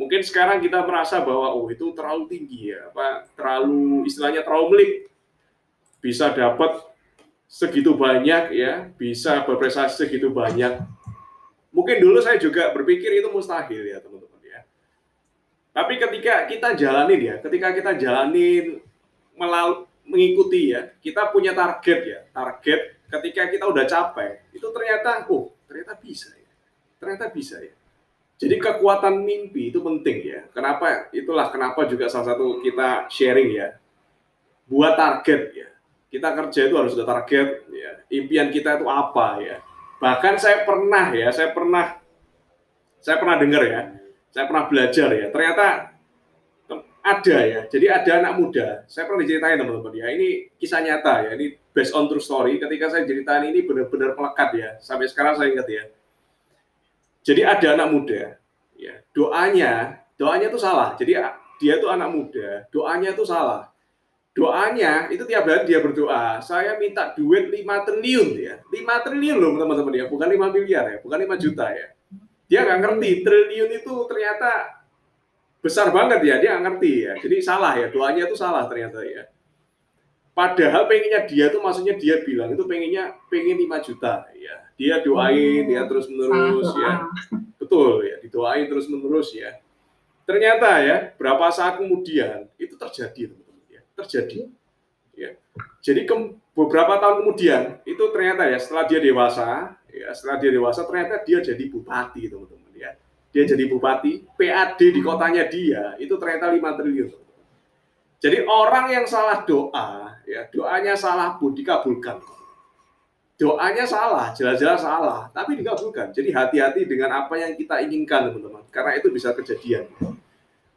Mungkin sekarang kita merasa bahwa oh itu terlalu tinggi ya, apa terlalu istilahnya terlalu melik. Bisa dapat segitu banyak ya, bisa berprestasi segitu banyak. Mungkin dulu saya juga berpikir itu mustahil ya teman-teman ya. Tapi ketika kita jalanin ya, ketika kita jalanin melalui mengikuti ya, kita punya target ya, target ketika kita udah capai, itu ternyata, oh ternyata bisa ya, ternyata bisa ya. Jadi kekuatan mimpi itu penting ya. Kenapa? Itulah kenapa juga salah satu kita sharing ya. Buat target ya. Kita kerja itu harus ada target ya. Impian kita itu apa ya. Bahkan saya pernah ya, saya pernah saya pernah dengar ya. Saya pernah belajar ya. Ternyata ada ya. Jadi ada anak muda. Saya pernah diceritain teman-teman ya. Ini kisah nyata ya. Ini based on true story. Ketika saya ceritain ini benar-benar melekat ya. Sampai sekarang saya ingat ya jadi ada anak muda, ya doanya, doanya itu salah. Jadi dia itu anak muda, doanya itu salah. Doanya itu tiap hari dia berdoa, saya minta duit 5 triliun ya. 5 triliun loh teman-teman ya, bukan 5 miliar ya, bukan 5 juta ya. Dia nggak ngerti triliun itu ternyata besar banget ya, dia nggak ngerti ya. Jadi salah ya, doanya itu salah ternyata ya. Padahal pengennya dia tuh maksudnya dia bilang itu pengennya pengen 5 juta ya. Dia doain ya terus menerus ya. Betul ya, didoain terus menerus ya. Ternyata ya, berapa saat kemudian itu terjadi teman-teman ya. Terjadi ya. Jadi ke, beberapa tahun kemudian itu ternyata ya setelah dia dewasa ya, setelah dia dewasa ternyata dia jadi bupati teman-teman ya. Dia jadi bupati, PAD di kotanya dia itu ternyata 5 triliun. Jadi orang yang salah doa, ya doanya salah pun dikabulkan. Doanya salah, jelas-jelas salah, tapi dikabulkan. Jadi hati-hati dengan apa yang kita inginkan, teman-teman, karena itu bisa kejadian.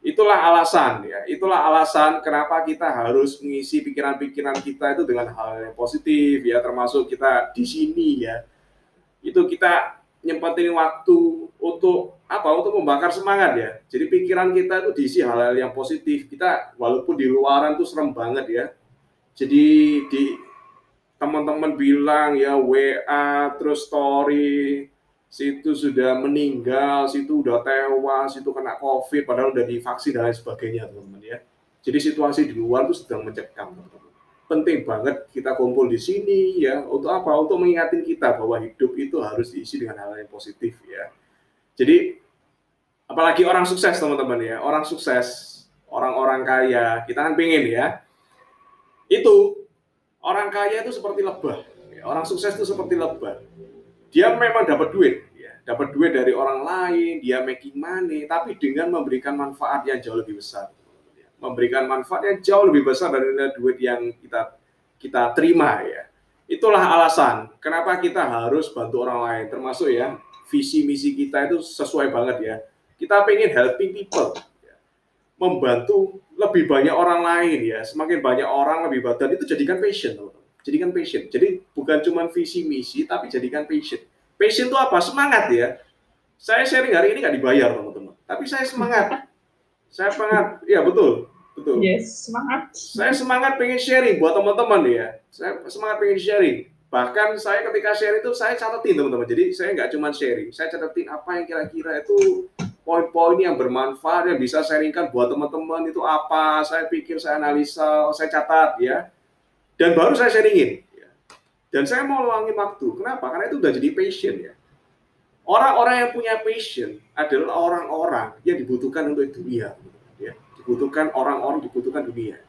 Itulah alasan, ya. Itulah alasan kenapa kita harus mengisi pikiran-pikiran kita itu dengan hal yang positif, ya, termasuk kita di sini, ya. Itu kita nyempetin waktu untuk apa untuk membakar semangat ya jadi pikiran kita itu diisi hal-hal yang positif kita walaupun di luaran tuh serem banget ya jadi di teman-teman bilang ya WA terus story situ sudah meninggal situ udah tewas situ kena covid padahal udah divaksin dan lain sebagainya teman-teman ya jadi situasi di luar tuh sedang mencekam teman-teman penting banget kita kumpul di sini ya untuk apa? Untuk mengingatin kita bahwa hidup itu harus diisi dengan hal yang positif ya. Jadi apalagi orang sukses teman-teman ya, orang sukses, orang-orang kaya, kita kan pengen ya. Itu orang kaya itu seperti lebah, ya. orang sukses itu seperti lebah. Dia memang dapat duit, ya, dapat duit dari orang lain, dia making money, tapi dengan memberikan manfaat yang jauh lebih besar memberikan manfaat yang jauh lebih besar dari duit yang kita kita terima ya. Itulah alasan kenapa kita harus bantu orang lain, termasuk ya visi misi kita itu sesuai banget ya. Kita pengen helping people, ya. membantu lebih banyak orang lain ya. Semakin banyak orang lebih banyak dan itu jadikan passion, teman jadikan passion. Jadi bukan cuma visi misi, tapi jadikan passion. Passion itu apa? Semangat ya. Saya sharing hari ini nggak dibayar teman-teman, tapi saya semangat. Saya semangat, ya betul. Betul. Yes, semangat. Saya semangat pengen sharing buat teman-teman ya. Saya semangat pengen sharing. Bahkan saya ketika share itu saya catetin teman-teman. Jadi saya nggak cuma sharing, saya catetin apa yang kira-kira itu poin-poin yang bermanfaat yang bisa sharingkan buat teman-teman itu apa. Saya pikir, saya analisa, saya catat ya. Dan baru saya sharingin. Ya. Dan saya mau luangin waktu. Kenapa? Karena itu udah jadi passion ya. Orang-orang yang punya passion adalah orang-orang yang dibutuhkan untuk dunia dibutuhkan orang-orang, dibutuhkan dunia.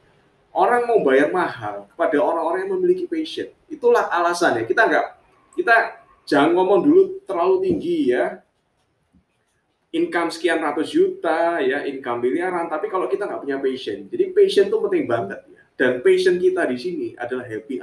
Orang mau bayar mahal kepada orang-orang yang memiliki passion. Itulah alasannya. Kita nggak, kita jangan ngomong dulu terlalu tinggi ya. Income sekian ratus juta, ya, income miliaran. Tapi kalau kita nggak punya passion, jadi passion itu penting banget ya. Dan passion kita di sini adalah happy.